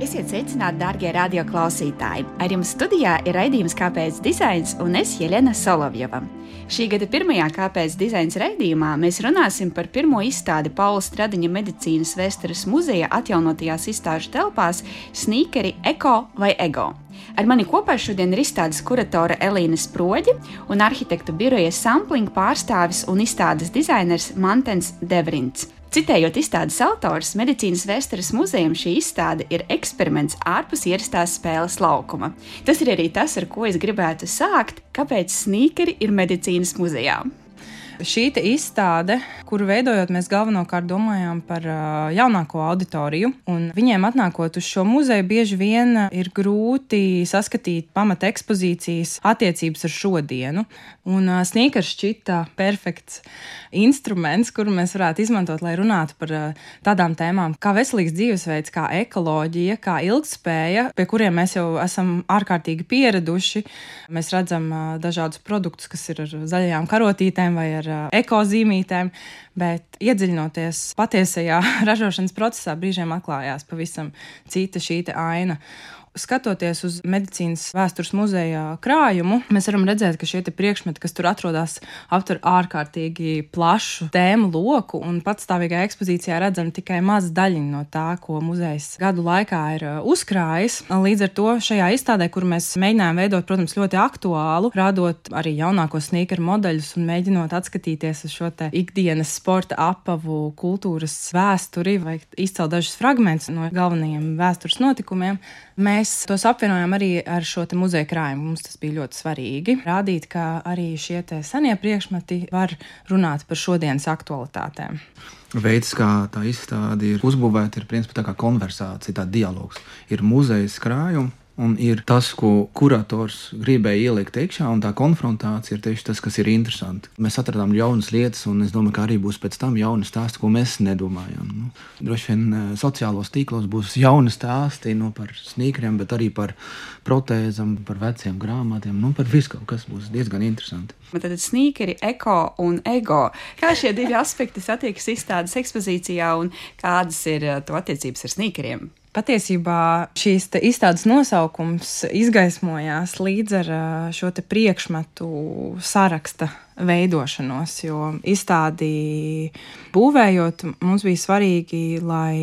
Esiet sveicināti, darbie radioklausītāji! Ar jums studijā ir raidījums Kāpēc dizains un es Jelena Solovjova. Šī gada pirmajā Kāpēc dizains raidījumā mēs runāsim par pirmo izstādi Paula Stradiņa medicīnas vēstures muzeja atjaunotajās izstāžu telpās Sneakeri Eko vai Ego. Ar mani kopā šodien ir izstādes kuratore Elīna Sproģi un arhitektu biroja Sampling pārstāvis un izstādes dizainers Mantens Devrints. Citējot izstādes autors, medicīnas vēstures muzejam šī izstāde ir eksperiments ārpus ierastās spēles laukuma. Tas ir arī tas, ar ko es gribētu sākt, kāpēc sīkeri ir medicīnas muzejā. Šī izstāde, kuru veidojot, mēs galvenokārt domājām par jaunāko auditoriju. Viņiem atnākot uz šo muzeju, bieži vien ir grūti saskatīt pamata ekspozīcijas attiecības ar šodienu. Un sniegars šķita perfekts instruments, kuru mēs varētu izmantot, lai runātu par tādām tēmām kā veselīgs dzīvesveids, kā ekoloģija, kā ilgspēja, pie kuriem mēs jau esam ārkārtīgi pieraduši. Mēs redzam dažādus produktus, kas ir ar zaļajām karotītēm vai ar ekozīmītēm, bet iedziļinoties patiesajā ražošanas procesā, brīžiem atklājās pavisam cita šī aina. Skatoties uz medicīnas vēstures muzeja krājumu, mēs varam redzēt, ka šie priekšmeti, kas tur atrodas, aptver ārkārtīgi plašu tēmu loku, un patstāvīgā ekspozīcijā redzam tikai mazu daļiņu no tā, ko muzejs gadu laikā ir uh, uzkrājis. Līdz ar to šajā izstādē, kur mēs mēģinājām veidot, protams, ļoti aktuālu, radot arī jaunākos sneakeru modeļus un mēģinot atskatīties uz šo ikdienas sporta apavu, kultūras vēsturi vai izcelt dažus fragmentus no galvenajiem vēstures notikumiem. Mēs tos apvienojam arī ar šo muzeja krājumu. Mums tas bija ļoti svarīgi. Rādīt, ka arī šie senie priekšmeti var runāt par šodienas aktualitātēm. Veids, kā tā izstāde ir uzbūvēta, ir principā tā kā konversācija, tā dialogs. Ir muzeja krājums, un ir tas, ko kurators gribēja ielikt iekšā, un tā konfrontācija ir tieši tas, kas ir interesanti. Mēs atradām jaunas lietas, un es domāju, ka arī būs pēc tam jauni stāsti, ko mēs nedomājam. Nu, droši vien eh, sociālos tīklos būs jauni stāsti nu, par sniegriem, bet arī par protēzām, par veciem grāmatiem, nu, par visu kaut kas būs diezgan interesanti. Tad sneakeri, eko un ego. Kā šie divi aspekti satiekas izstādes ekspozīcijā un kādas ir eh, to attiecības ar sneakeriem? Patiesībā šīs izstādes nosaukums izgaismojās līdz ar šo priekšmetu saraksta veidošanos, jo izstādi būvējot, mums bija svarīgi, lai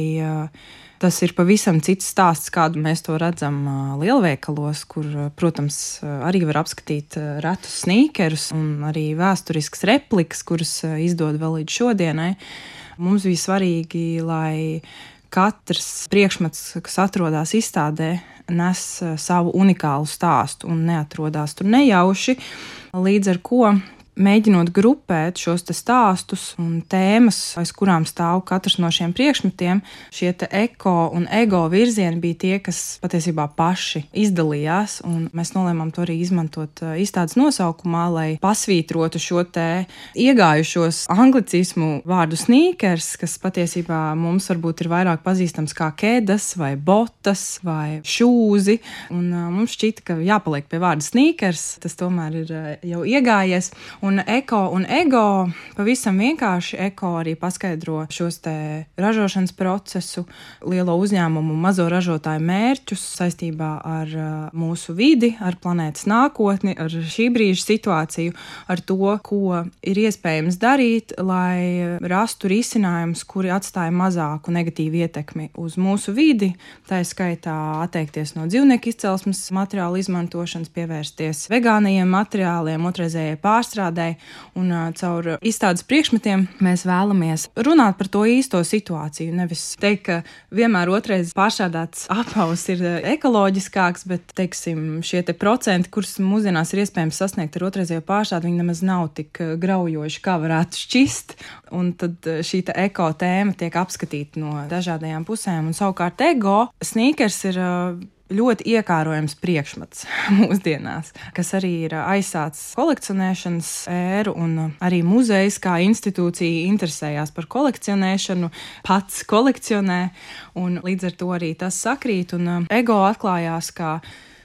tas ir pavisam cits stāsts, kādu mēs to redzam lielveikalos, kur, protams, arī var apskatīt retus sneakerus un arī vēsturiskas replikas, kuras izdod vēl līdz šodienai. Mums bija svarīgi, lai katrs priekšmets, kas atrodas izstādē, nes eh, savu unikālu stāstu un neatrodas tur nejauši. Līdz ar to mēģinot grupēt šos stāstus un tēmas, aiz kurām stāv katrs no šiem priekšmetiem, šie eko un ego virzieni bija tie, kas patiesībā paši izdalījās. Mēs nolēmām to arī izmantot uh, izstādes nosaukumā, lai pasvītrotu šo iegājušos anglicismu vārdu sneakers, kas patiesībā mums varbūt ir vairāk pazīstams kā kēdes vai botas vai šūzi. Un, uh, mums šķita, ka jāpaliek pie vārda sneakers, tas tomēr ir uh, jau iegājies. Un eko un ego pavisam vienkārši eko arī paskaidro šos te ražošanas procesu, lielo uzņēmumu, mazo ražotāju mērķus saistībā ar uh, mūsu vidi, ar planētas nākotni, ar šī brīža situāciju, ar to, ko ir iespējams darīt, lai rastu risinājumus, kuri atstāja mazāku negatīvu ietekmi uz mūsu vidi. Tā skaitā atteikties no dzīvnieku izcelsmes materiālu izmantošanas, pievērsties vegānajiem materiāliem, otrreizējai pārstrādē izstādē, un caur izstādes priekšmetiem mēs vēlamies runāt par to īsto situāciju. Nevis teikt, ka vienmēr otrais pārstrādāts apaus ir ekoloģiskāks, bet teiksim, šie te procenti, kurus mūsdienās ir iespējams sasniegt ar otrreizējo pārstrādi, viņi nemaz nav tik graujoši, kā varētu šķist. Un tad šī eko tēma tiek apskatīta no dažādajām pusēm, un savukārt ego sneakers ir ļoti iekārojams priekšmets mūsdienās, kas arī ir aizsācis kolekcionēšanas ēru, un arī muzejs kā institūcija interesējās par kolekcionēšanu, pats kolekcionē, un līdz ar to arī tas sakrīt, un ego atklājās kā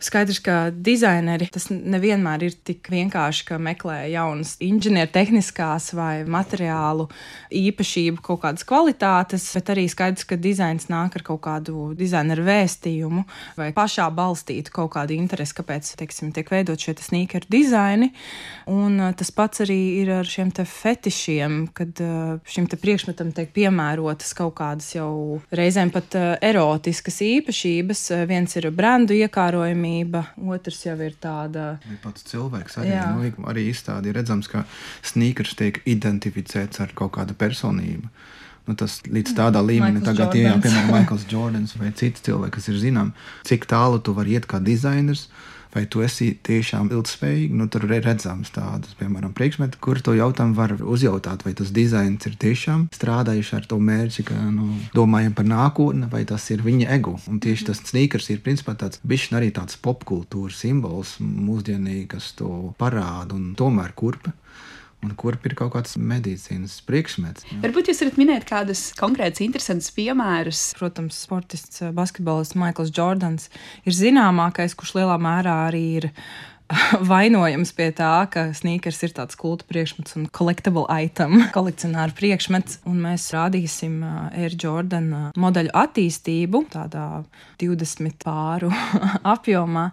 Skaidrs, ka dizaineri tas nevienmēr ir tik vienkārši, ka meklē jaunas inženiertehniskās vai materiālu īpašību, kaut kādas kvalitātes, bet arī skaidrs, ka dizains nāk ar kaut kādu dizaineru vēstījumu vai pašā balstītu kaut kādu interesi, kāpēc, teiksim, tiek veidot šie sneaker dizaini. Un tas pats arī ir ar šiem fetišiem, kad šim te priekšmetam tiek piemērotas kaut kādas jau reizēm pat erotiskas īpašības. Viens ir brendu iekārojamība, otrs jau ir tāda. Ir pats cilvēks arī, nu, arī izstādi redzams, ka sneakers tiek identificēts ar kaut kādu personību. Nu, tas līdz tādā līmenī, tagad, ja, piemēram, Maikls Jordans vai citi cilvēki, kas ir zināms, cik tālu tu vari iet kā dizainers, vai tu esi tiešām ilgspējīgs. Nu, tur ir redzams tādas, piemēram, priekšmeti, kur to jautājumu var uzjautāt, vai tas dizains ir tiešām strādājuši ar to mērķi, ka nu, domājam par nākotni, vai tas ir viņa ego. Un tieši tas sneakers ir principā tāds bišķi arī tāds popkultūras simbols mūsdienīgi, kas to parāda un tomēr kurpa un kur ir kaut kāds medicīnas priekšmets. Jā. Varbūt jūs varat minēt kādus konkrētus, interesantus piemērus. Protams, sportists, basketbolists Maikls Jordans ir zināmākais, kurš lielā mērā arī ir vainojams pie tā, ka sneakers ir tāds kulta priekšmets un collectible item, kolekcionāra priekšmets. Un mēs rādīsim Air Jordan modeļu attīstību tādā 20 pāru apjomā,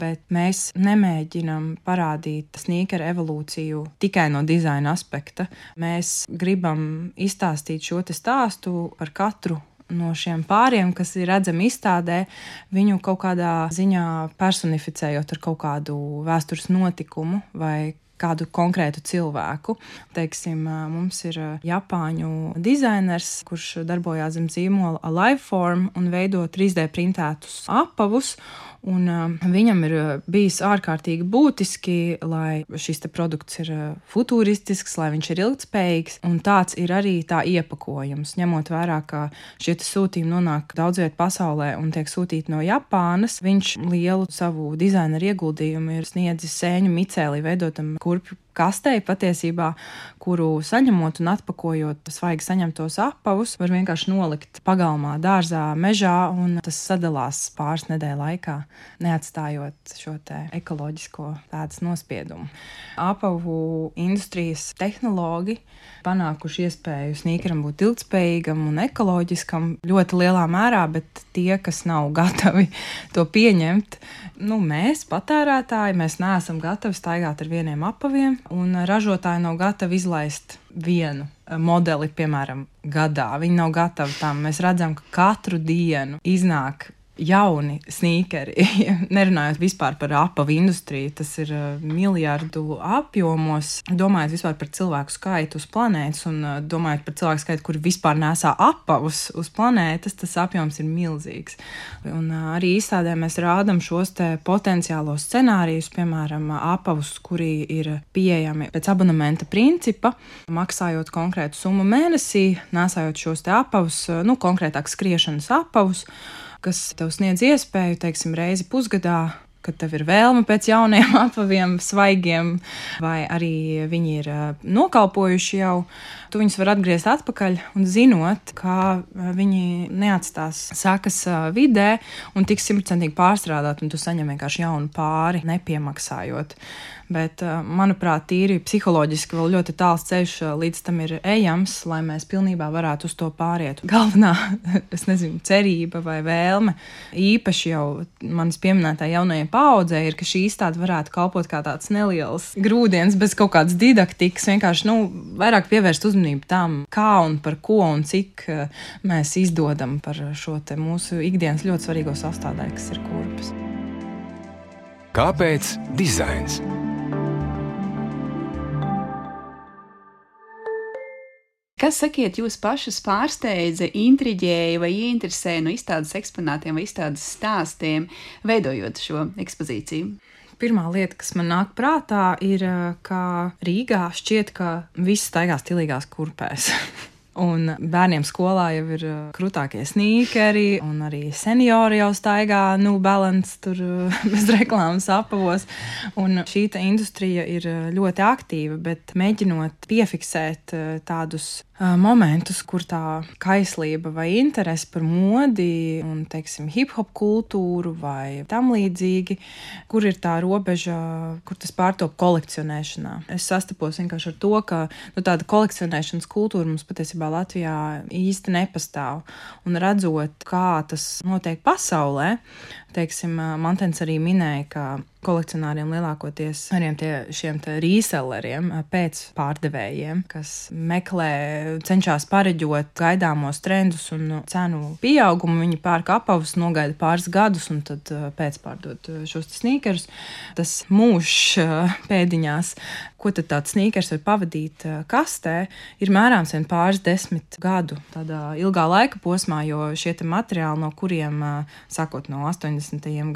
bet mēs nemēģinam parādīt sneakeru evolūciju tikai no dizaina aspekta. Mēs gribam izstāstīt šo stāstu par katru no šiem pāriem, kas ir redzami izstādē, viņu kaut kādā ziņā personificējot ar kaut kādu vēstures notikumu vai kādu konkrētu cilvēku. Teiksim, mums ir Japāņu dizainers, kurš darbojās zem zīmola Aliveform un veido 3D printētus apavus. Un, uh, viņam ir bijis ārkārtīgi būtiski, lai šis produkts ir futuristisks, lai viņš ir ilgspējīgs. Un tāds ir arī tā iepakojums. Ņemot vērā, ka šie sūtījumi nonāk daudz vietā pasaulē un tiek sūtīti no Japānas, viņš lielu savu dizaineru ieguldījumu ir sniedzis sēņu micēlī, veidotam kurpju kastei patiesībā, kuru saņemot un atpakojot svaigi saņemtos apavus, var vienkārši nolikt pagalmā, dārzā, mežā, un tas sadalās pāris nedēļu laikā, neatstājot šo ekoloģisko tādu nospiedumu. Apavu industrijas tehnoloģi panākuši iespēju snīkeram būt ilgspējīgam un ekoloģiskam ļoti lielā mērā, bet tie, kas nav gatavi to pieņemt, nu, mēs, patērētāji, mēs neesam gatavi staigāt ar vieniem apaviem, un ražotāji nav gatavi izlaist vienu eh, modeli, piemēram, gadā. Viņi nav gatavi tam. Mēs redzam, ka katru dienu iznāk jauni sīkeri. Nerunājot vispār par apavu industriju, tas ir uh, miljardu apjomos. Domājot vispār par cilvēku skaitu uz planētas un uh, domājot par cilvēku skaitu, kuri vispār nesā apavus uz planētas, tas apjoms ir milzīgs. Un uh, arī izstādē mēs rādām šos potenciālos scenārijus, piemēram, apavus, kuri ir pieejami pēc abonementa principa, maksājot konkrētu summu mēnesī, nesājot šos apavus, nu, konkrētāk skriešanas apavus kas tev sniedz iespēju, teiksim, reizi pusgadā kad tev ir vēlme pēc jauniem apaviem, svaigiem, vai arī viņi ir nokalpojuši jau, tu viņus vari atgriezt atpakaļ un zinot, ka viņi neatstās sakas vidē un tiks simtprocentīgi pārstrādāt, un tu saņem vienkārši jaunu pāri, nepiemaksājot. Bet, eh, manuprāt, tīri psiholoģiski vēl ļoti tāls ceļš eh, līdz tam ir ejams, lai mēs pilnībā varētu uz to pāriet. Galvenā, es nezinu, cerība vai vēlme īpaši jau manas pieminētā jaunajai paudzei ir, ka šī izstāde varētu kalpot kā tāds neliels grūdienis bez kaut kādas didaktikas, vienkārši nu, vairāk pievērst uzmanību tam, kā un par ko un cik eh, mēs izdodam par šo mūsu ikdienas ļoti svarīgo sastāvdaļu, kas ir kurpes. Kāpēc dizains? Kas, sakiet, jūs pašus pārsteidza, intriģēja vai ieinteresēja no izstādes eksponātiem vai izstādes stāstiem, veidojot šo ekspozīciju? Pirmā lieta, kas man nāk prātā, ir, ka Rīgā šķiet, ka viss staigā stilīgās kurpēs. Un bērniem skolā jau ir uh, krūtākie sīkeri, un arī seniori jau staigā nu balans tur uh, bez reklāmas apavos. Un šī industrija ir ļoti aktīva, bet mēģinot piefiksēt tādus momentus, kur tā kaislība vai interese par modi un, teiksim, hip hop kultūru vai tam līdzīgi, kur ir tā robeža, kur tas pārtop kolekcionēšanā. Es sastapos vienkārši ar to, ka nu, tāda kolekcionēšanas kultūra mums patiesībā Latvijā īsti nepastāv. Un redzot, kā tas notiek pasaulē, teiksim, Mantens arī minēja, ka kolekcionāriem lielākoties arī tie, šiem reselleriem, pēc pārdevējiem, kas meklē, cenšas pareģot gaidāmos trendus un cenu pieaugumu. Viņi pērk apavus, nogaida pāris gadus un tad pēcpārdod šos sneakerus. Tas mūžs pēdiņās, ko tad tāds sneakers var pavadīt kastē, ir mērāms vien pāris desmit gadu ilgā laika posmā, jo šie materiāli, no kuriem sākot no 80.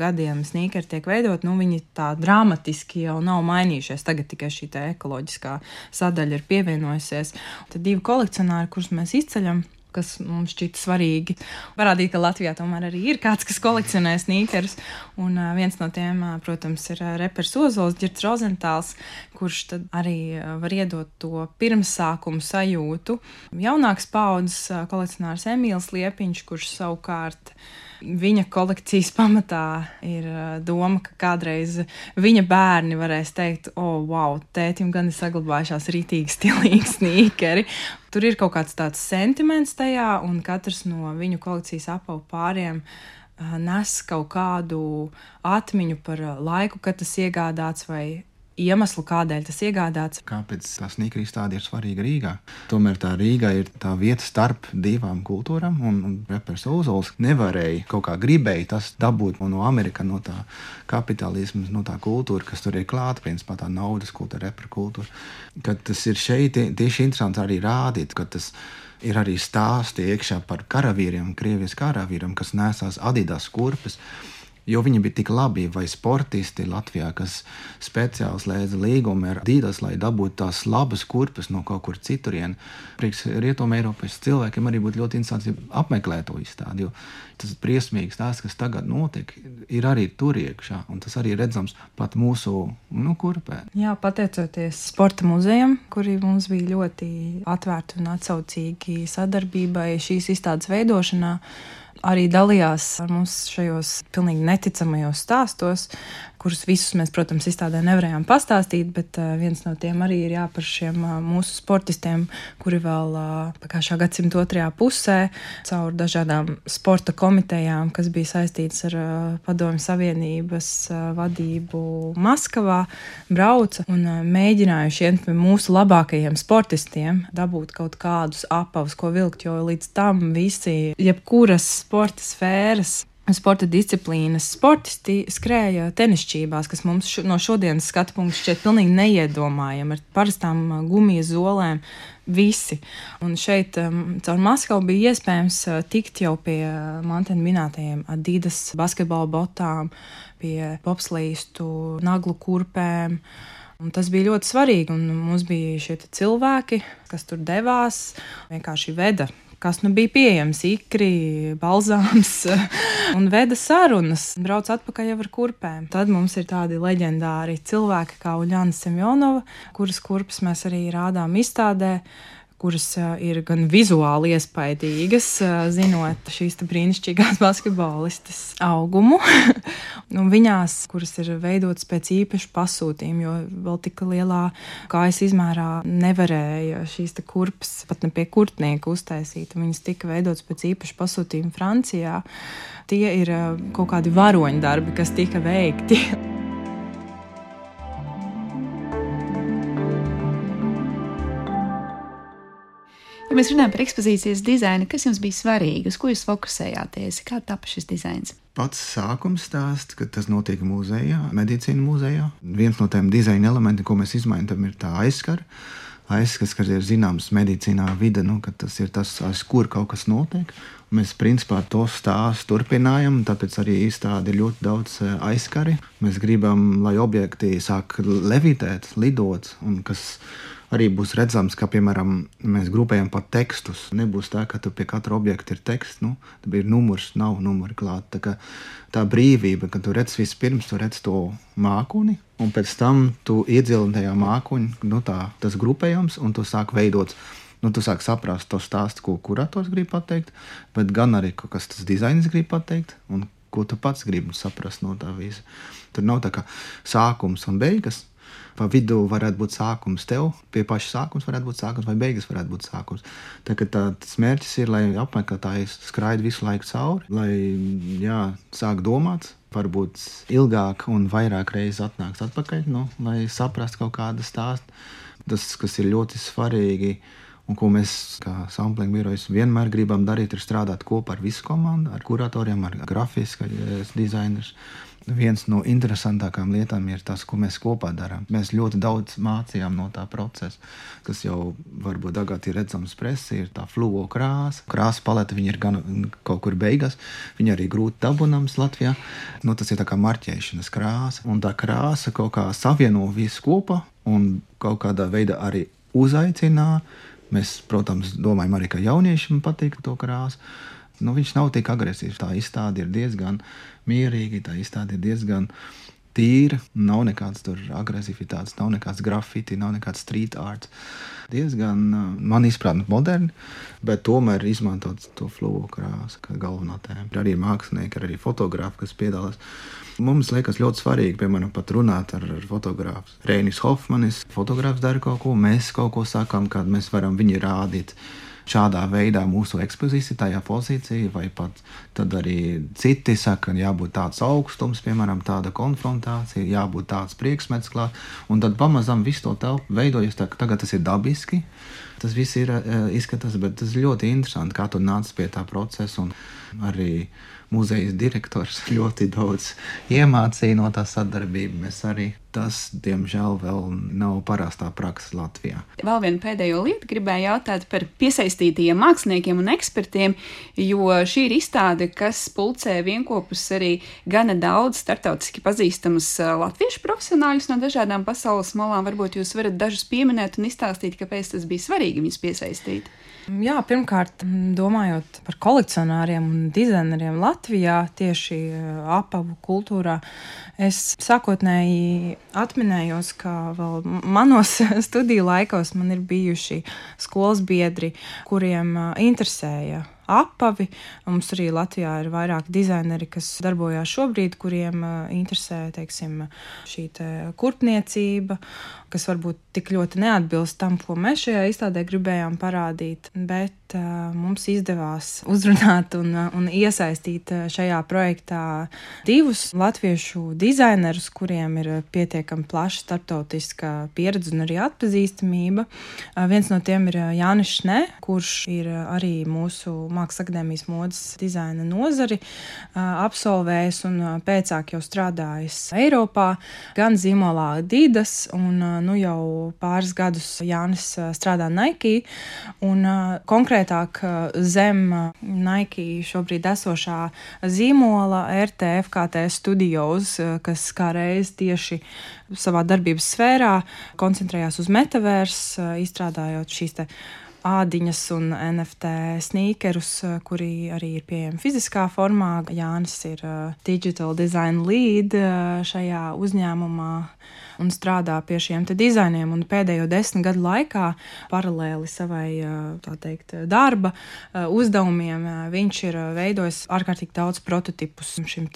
Gadiem sneakeri tiek veidot, nu, viņi tā dramatiski jau nav mainījušies. Tagad tikai šī ekoloģiskā sadaļa ir pievienojusies. Tad divi kolekcionāri, kurus mēs izceļam, kas mums šķita svarīgi. Parādīt, ka Latvijā tomēr arī ir kāds, kas kolekcionē sneakerus. Un viens no tiem, protams, ir reperis Ozols, Girts Rozentāls, kurš arī uh, var iedot to pirmsākumu sajūtu. Jaunāks paudzes kolekcionārs Emīls Liepiņš, kurš savukārt ir viņa kolekcijas pamatā ir doma, ka kādreiz viņa bērni varēs teikt, o, oh, wow, tētim gan ir saglabājušās rītīgi stilīgi sīkeri. Tur ir kaut kāds tāds sentiments tajā, un katrs no viņu kolekcijas apavu pāriem nes kaut kādu atmiņu par laiku, kad tas iegādāts vai iemeslu, kādēļ tas iegādāts. Kāpēc tā sīkā izstāde ir svarīga Rīgā? Tomēr tā Rīga ir tā vieta starp divām kultūrām, un, un reperis Ozols nevarēja kaut kā gribēja tas dabūt no Amerikas, no tā kapitālisma, no tā kultūra, kas tur ir klāta, principā tā naudas kultūra, repera kultūra. Kad tas ir šeit, tieši interesanti arī rādīt, ka tas ir arī stāsti iekšā par karavīriem, Krievijas karavīriem, kas nesās Adidas kurpes jo viņi bija tik labi, vai sportisti Latvijā, kas speciāli slēdza līgumu ar Dīdas, lai dabūtu tās labas kurpes no kaut kur citurien. Prieks Rietumē Eiropas cilvēkiem arī būtu ļoti interesanti apmeklēt to izstādi, jo tas briesmīgs tās, kas tagad notiek, ir arī tur iekšā, un tas arī redzams pat mūsu nu, kurpē. Jā, pateicoties sporta muzejam, kuri mums bija ļoti atvērti un atsaucīgi sadarbībai šīs izstādes veidošanā arī dalījās ar mums šajos pilnīgi neticamajos stāstos, kurus visus mēs, protams, izstādē nevarējām pastāstīt, bet viens no tiem arī ir jā par šiem mūsu sportistiem, kuri vēl pagājušā gadsimta otrajā pusē caur dažādām sporta komitejām, kas bija saistītas ar Padomju Savienības vadību Maskavā, brauca un uh, mēģināja šiem mūsu labākajiem sportistiem dabūt kaut kādus apavus, ko vilkt, jo līdz tam visi, jebkuras sporta sfēras sporta disciplīnas sportisti skrēja tenisčībās, kas mums šo, no šodienas skatu punkta šķiet pilnīgi neiedomājami ar parastām uh, gumijas zolēm. Visi. Un šeit um, caur Maskavu bija iespējams uh, tikt jau pie uh, mantena minētajiem Adidas basketbola botām, pie popslīstu naglu kurpēm. Un tas bija ļoti svarīgi. Mums bija šie cilvēki, kas tur devās, vienkārši veda kas nu bija pieejams, ikri, balzāms un veda sarunas, brauc atpakaļ jau ar kurpēm. Tad mums ir tādi leģendāri cilvēki kā Uljāna Semjonova, kuras kurpes mēs arī rādām izstādē kuras ir gan vizuāli iespaidīgas, zinot šīs brīnišķīgās basketbolistas augumu, un viņās, kuras ir veidotas pēc īpaša pasūtījuma, jo vēl tik lielā kājas izmērā nevarēja šīs kurpes pat ne pie kurtnieka uztaisīt. Viņas tika veidotas pēc īpaša pasūtījuma Francijā. Tie ir kaut kādi varoņdarbi, kas tika veikti. Ja mēs runājam par ekspozīcijas dizainu, kas jums bija svarīgi, uz ko jūs fokusējāties, kā tapa šis dizains? Pats sākums stāsts, ka tas notiek muzejā, medicīnas muzejā. Viens no tiem dizaina elementiem, ko mēs izmantojam, ir tā aizskara. Aizskats, kas ir zināms medicīnā vide, nu, tas ir tas, aiz kur kaut kas notiek. Mēs principā to stāstu turpinājam, tāpēc arī izstāde ir ļoti daudz eh, aizskari. Mēs gribam, lai objekti sāk levitēt, lidot, un kas arī būs redzams, ka, piemēram, mēs grupējam pat tekstus. Nebūs tā, ka pie katra objekta ir teksts, nu, tad ir numurs, nav numuri klāt. Tā, tā brīvība, ka tu redz vispirms, tu redz to mākoni, un pēc tam tu iedzilini tajā mākoņā, nu, tā, tas grupējums, un tu sāk veidot nu, tu sāki saprast to stāstu, ko kurators grib pateikt, bet gan arī, kas tas dizains grib pateikt, un ko tu pats gribi saprast no tā visa. Tur nav tā kā sākums un beigas. Pa vidu varētu būt sākums tev, pie paša sākuma varētu būt sākums, vai beigas varētu būt sākums. Tā, tā, tas mērķis ir, lai apmeklētājs skraida visu laiku cauri, lai jā, sāk domāt, varbūt ilgāk un vairāk reizes atnāks atpakaļ, nu, lai saprastu kaut kādu stāstu. Tas, kas ir ļoti svarīgi, Un ko mēs, kā sampling birojas, vienmēr gribam darīt, ir strādāt kopā ar visu komandu, ar kuratoriem, ar grafisku dizaineriem. Viens no interesantākajām lietām ir tas, ko mēs kopā darām. Mēs ļoti daudz mācījām no tā procesa, kas jau varbūt tagad ir redzams presē, ir tā fluo krāsa. Krāsa palete ir gan kaut kur beigās, viņa arī grūti dabūnams Latvijā. Nu, tas ir kā marķēšanas krāsa, un tā krāsa kaut kā savieno visu kopā un kaut kādā veidā arī uzaicina Mēs, protams, domājam arī, ka jauniešiem patīk to krāsu. Nu, viņš nav tik agresīvs. Tā izstāde ir diezgan mierīga, tā izstāde ir diezgan tīra. Nav nekādas agresivitātes, nav nekāds grafiti, nav nekāds street art. Diezgan, man izpratne, moderni, bet tomēr izmantot to fluo krāsu kā galvenā tēma. Ir arī mākslinieki, arī fotografi, kas piedalās. Mums liekas ļoti svarīgi, piemēram, pat runāt ar, ar fotografu. Reinis Hofmanis, fotografs dara kaut ko, mēs kaut ko sakām, kad mēs varam viņu rādīt. Šādā veidā mūsu ekspozīcija, tajā pozīcijā, vai pat arī citi saka, ka jābūt tāds augstums, piemēram, tāda konfrontācija, jābūt tāds priekšmets klāt. Un tad pamazām viss to telpu veidojas, tā, tagad tas ir dabiski. Tas viss ir uh, izskatās, bet tas ļoti interesanti, kā tu nāc pie tā procesa. Un arī muzeja direktors ļoti daudz iemācīja no tā sadarbības. Arī tas, diemžēl, vēl nav parastā praksa Latvijā. Vēl viena pēdējo lietu gribēju jautāt par piesaistītajiem māksliniekiem un ekspertiem, jo šī ir izstāde, kas pulcē vienopus arī gana daudz startautiski pazīstamus latviešu profesionāļus no dažādām pasaules malām. Varbūt jūs varat dažus pieminēt un izstāstīt, kāpēc tas bija svarīgi viņus piesaistīt. Jā, pirmkārt, domājot par kolekcionāriem un dizaineriem Latvijā, tieši apavu kultūrā, es sākotnēji atminējos, ka vēl manos studiju laikos man ir bijuši skolas biedri, kuriem interesēja apavi. Mums arī Latvijā ir vairāk dizaineri, kas darbojas šobrīd, kuriem interesē teiksim, šī te kurpniecība, kas varbūt tik ļoti neatbilst tam, ko mēs šajā izstādē gribējām parādīt. Bet uh, mums izdevās uzrunāt un, un iesaistīt šajā projektā divus latviešu dizainerus, kuriem ir pietiekami plaša starptautiska pieredze un arī atpazīstamība. Uh, viens no tiem ir Jānis Šnē, kurš ir arī mūsu Mākslas akadēmijas modes dizaina nozari absolvējis un pēcāk jau strādājis Eiropā, gan zīmolā Adidas, un nu jau pāris gadus Jānis strādā Nike, un konkrētāk zem Nike šobrīd esošā zīmola RTFKT Studios, kas kā reiz tieši savā darbības sfērā koncentrējās uz metaversu, izstrādājot šīs te ādiņas un NFT sneakerus, eh, kuri arī ir pieejami fiziskā formā. Jānis ir uh, digital design lead uh, šajā uzņēmumā un strādā pie šiem dizainiem. Un pēdējo desmit gadu laikā, paralēli savai teikt, darba uzdevumiem, viņš ir veidojis ārkārtīgi daudz prototipus šim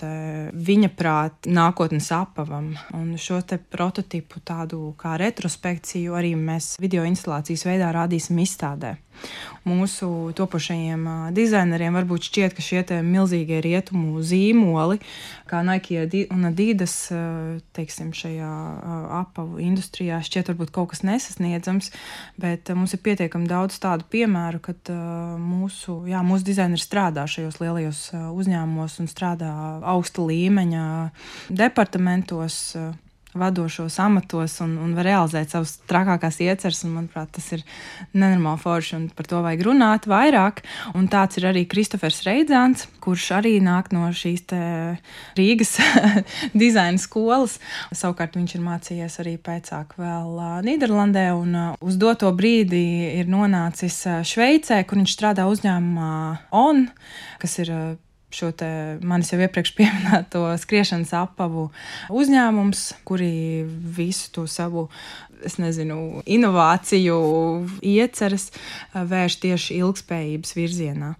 viņa prāta nākotnes apavam. Un šo prototipu tādu kā retrospekciju arī mēs video instalācijas veidā rādīsim izstādē. Mūsu topošajiem dizaineriem varbūt šķiet, ka šie milzīgie rietumu zīmoli, kā Nike un Adidas, teiksim, šajā apavu industrijā, šķiet varbūt kaut kas nesasniedzams, bet mums ir pietiekami daudz tādu piemēru, kad mūsu, jā, mūsu dizaineri strādā šajos lielajos uzņēmumos un strādā augsta līmeņa departamentos vadošos amatos un, un var realizēt savas trakākās ieceres. Manuprāt, tas ir nenormāli forši un par to vajag runāt vairāk. Un tāds ir arī Kristofers Reidzāns, kurš arī nāk no šīs Rīgas dizaina skolas. Savukārt viņš ir mācījies arī pēcāk vēl Nīderlandē un uz doto brīdi ir nonācis Šveicē, kur viņš strādā uzņēmumā ON, kas ir šo manis jau iepriekš pieminēto skriešanas apavu uzņēmums, kuri visu to savu es nezinu, inovāciju ieceres eh, vērš tieši ilgspējības virzienā.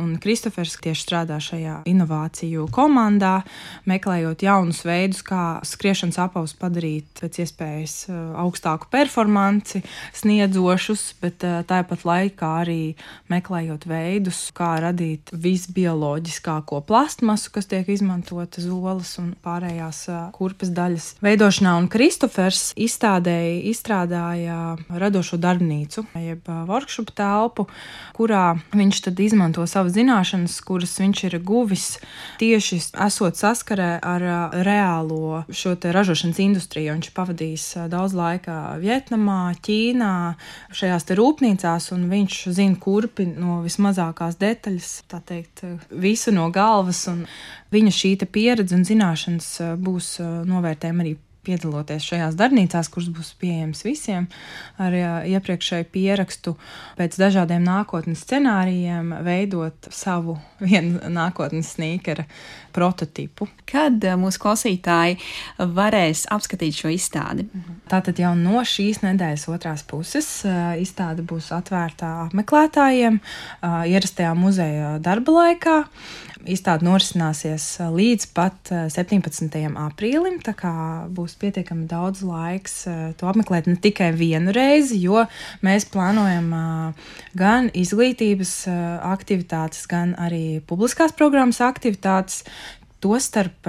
Un Kristofers tieši strādā šajā inovāciju komandā, meklējot jaunus veidus, kā skriešanas apavus padarīt pēc iespējas eh, augstāku performanci, sniedzošus, bet eh, tāpat laikā arī meklējot veidus, kā radīt visbioloģiskāko plastmasu, kas tiek izmantota zolas un pārējās kurpes daļas veidošanā. Un Kristofers izstādēja izstrādāja radošo darbnīcu, jeb workshop telpu, kurā viņš izmanto savas zināšanas, kuras viņš ir guvis tieši esot saskarē ar reālo šo ražošanas industriju. Viņš pavadījis daudz laika Vietnamā, Ķīnā, šajās rūpnīcās, un viņš zina kurpi no vismazākās detaļas, tā teikt, visu no galvas. Viņa šī pieredze un zināšanas būs novērtējama arī piedaloties šajās darbnīcās, kuras būs pieejamas visiem, ar iepriekšēju pierakstu pēc dažādiem nākotnes scenārijiem, veidot savu vienu nākotnes sīkera prototipu. Kad mūsu klausītāji varēs apskatīt šo izstādi? Tātad jau no šīs nedēļas otrās puses izstāde būs atvērta apmeklētājiem ierastajā muzeja darba laikā. Izstāde norisināsies līdz pat 17. aprīlim, tā kā būs pietiekami daudz laiks to apmeklēt ne tikai vienu reizi, jo mēs plānojam gan izglītības aktivitātes, gan arī publiskās programmas aktivitātes. Tostarp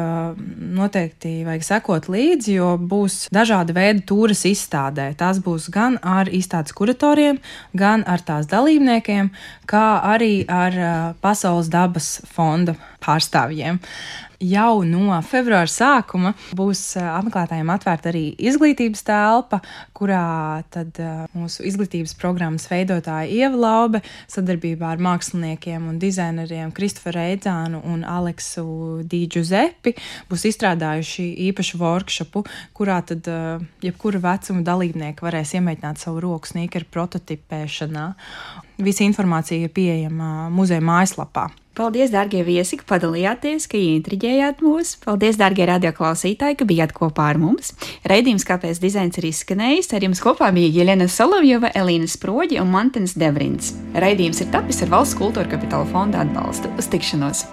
noteikti vajag sekot līdzi, jo būs dažādi veidi tūres izstādē. Tās būs gan ar izstādes kuratoriem, gan ar tās dalībniekiem, kā arī ar Pasaules dabas fonda pārstāvjiem jau no februāra sākuma būs apmeklētājiem atvērta arī izglītības telpa, kurā tad mūsu izglītības programmas veidotāja Ieva Laube sadarbībā ar māksliniekiem un dizaineriem Kristoferu Reidzānu un Aleksu Dīdžuzepi būs izstrādājuši īpašu workshopu, kurā tad jebkura vecuma dalībnieki varēs iemēģināt savu roku sniekeru prototipēšanā. Visa informācija ir pieejama muzeja mājaslapā. Paldies, darbie viesi, ka padalījāties, ka intriģējāt mūs. Paldies, darbie radioklausītāji, ka bijāt kopā ar mums. Raidījums, kāpēc dizains ir izskanējis, ar jums kopā bija Jelena Solovjova, Elīna Sproģi un Mantens Devrins. Raidījums ir tapis ar Valsts kultūra kapitāla fonda atbalstu. Uz tikšanos!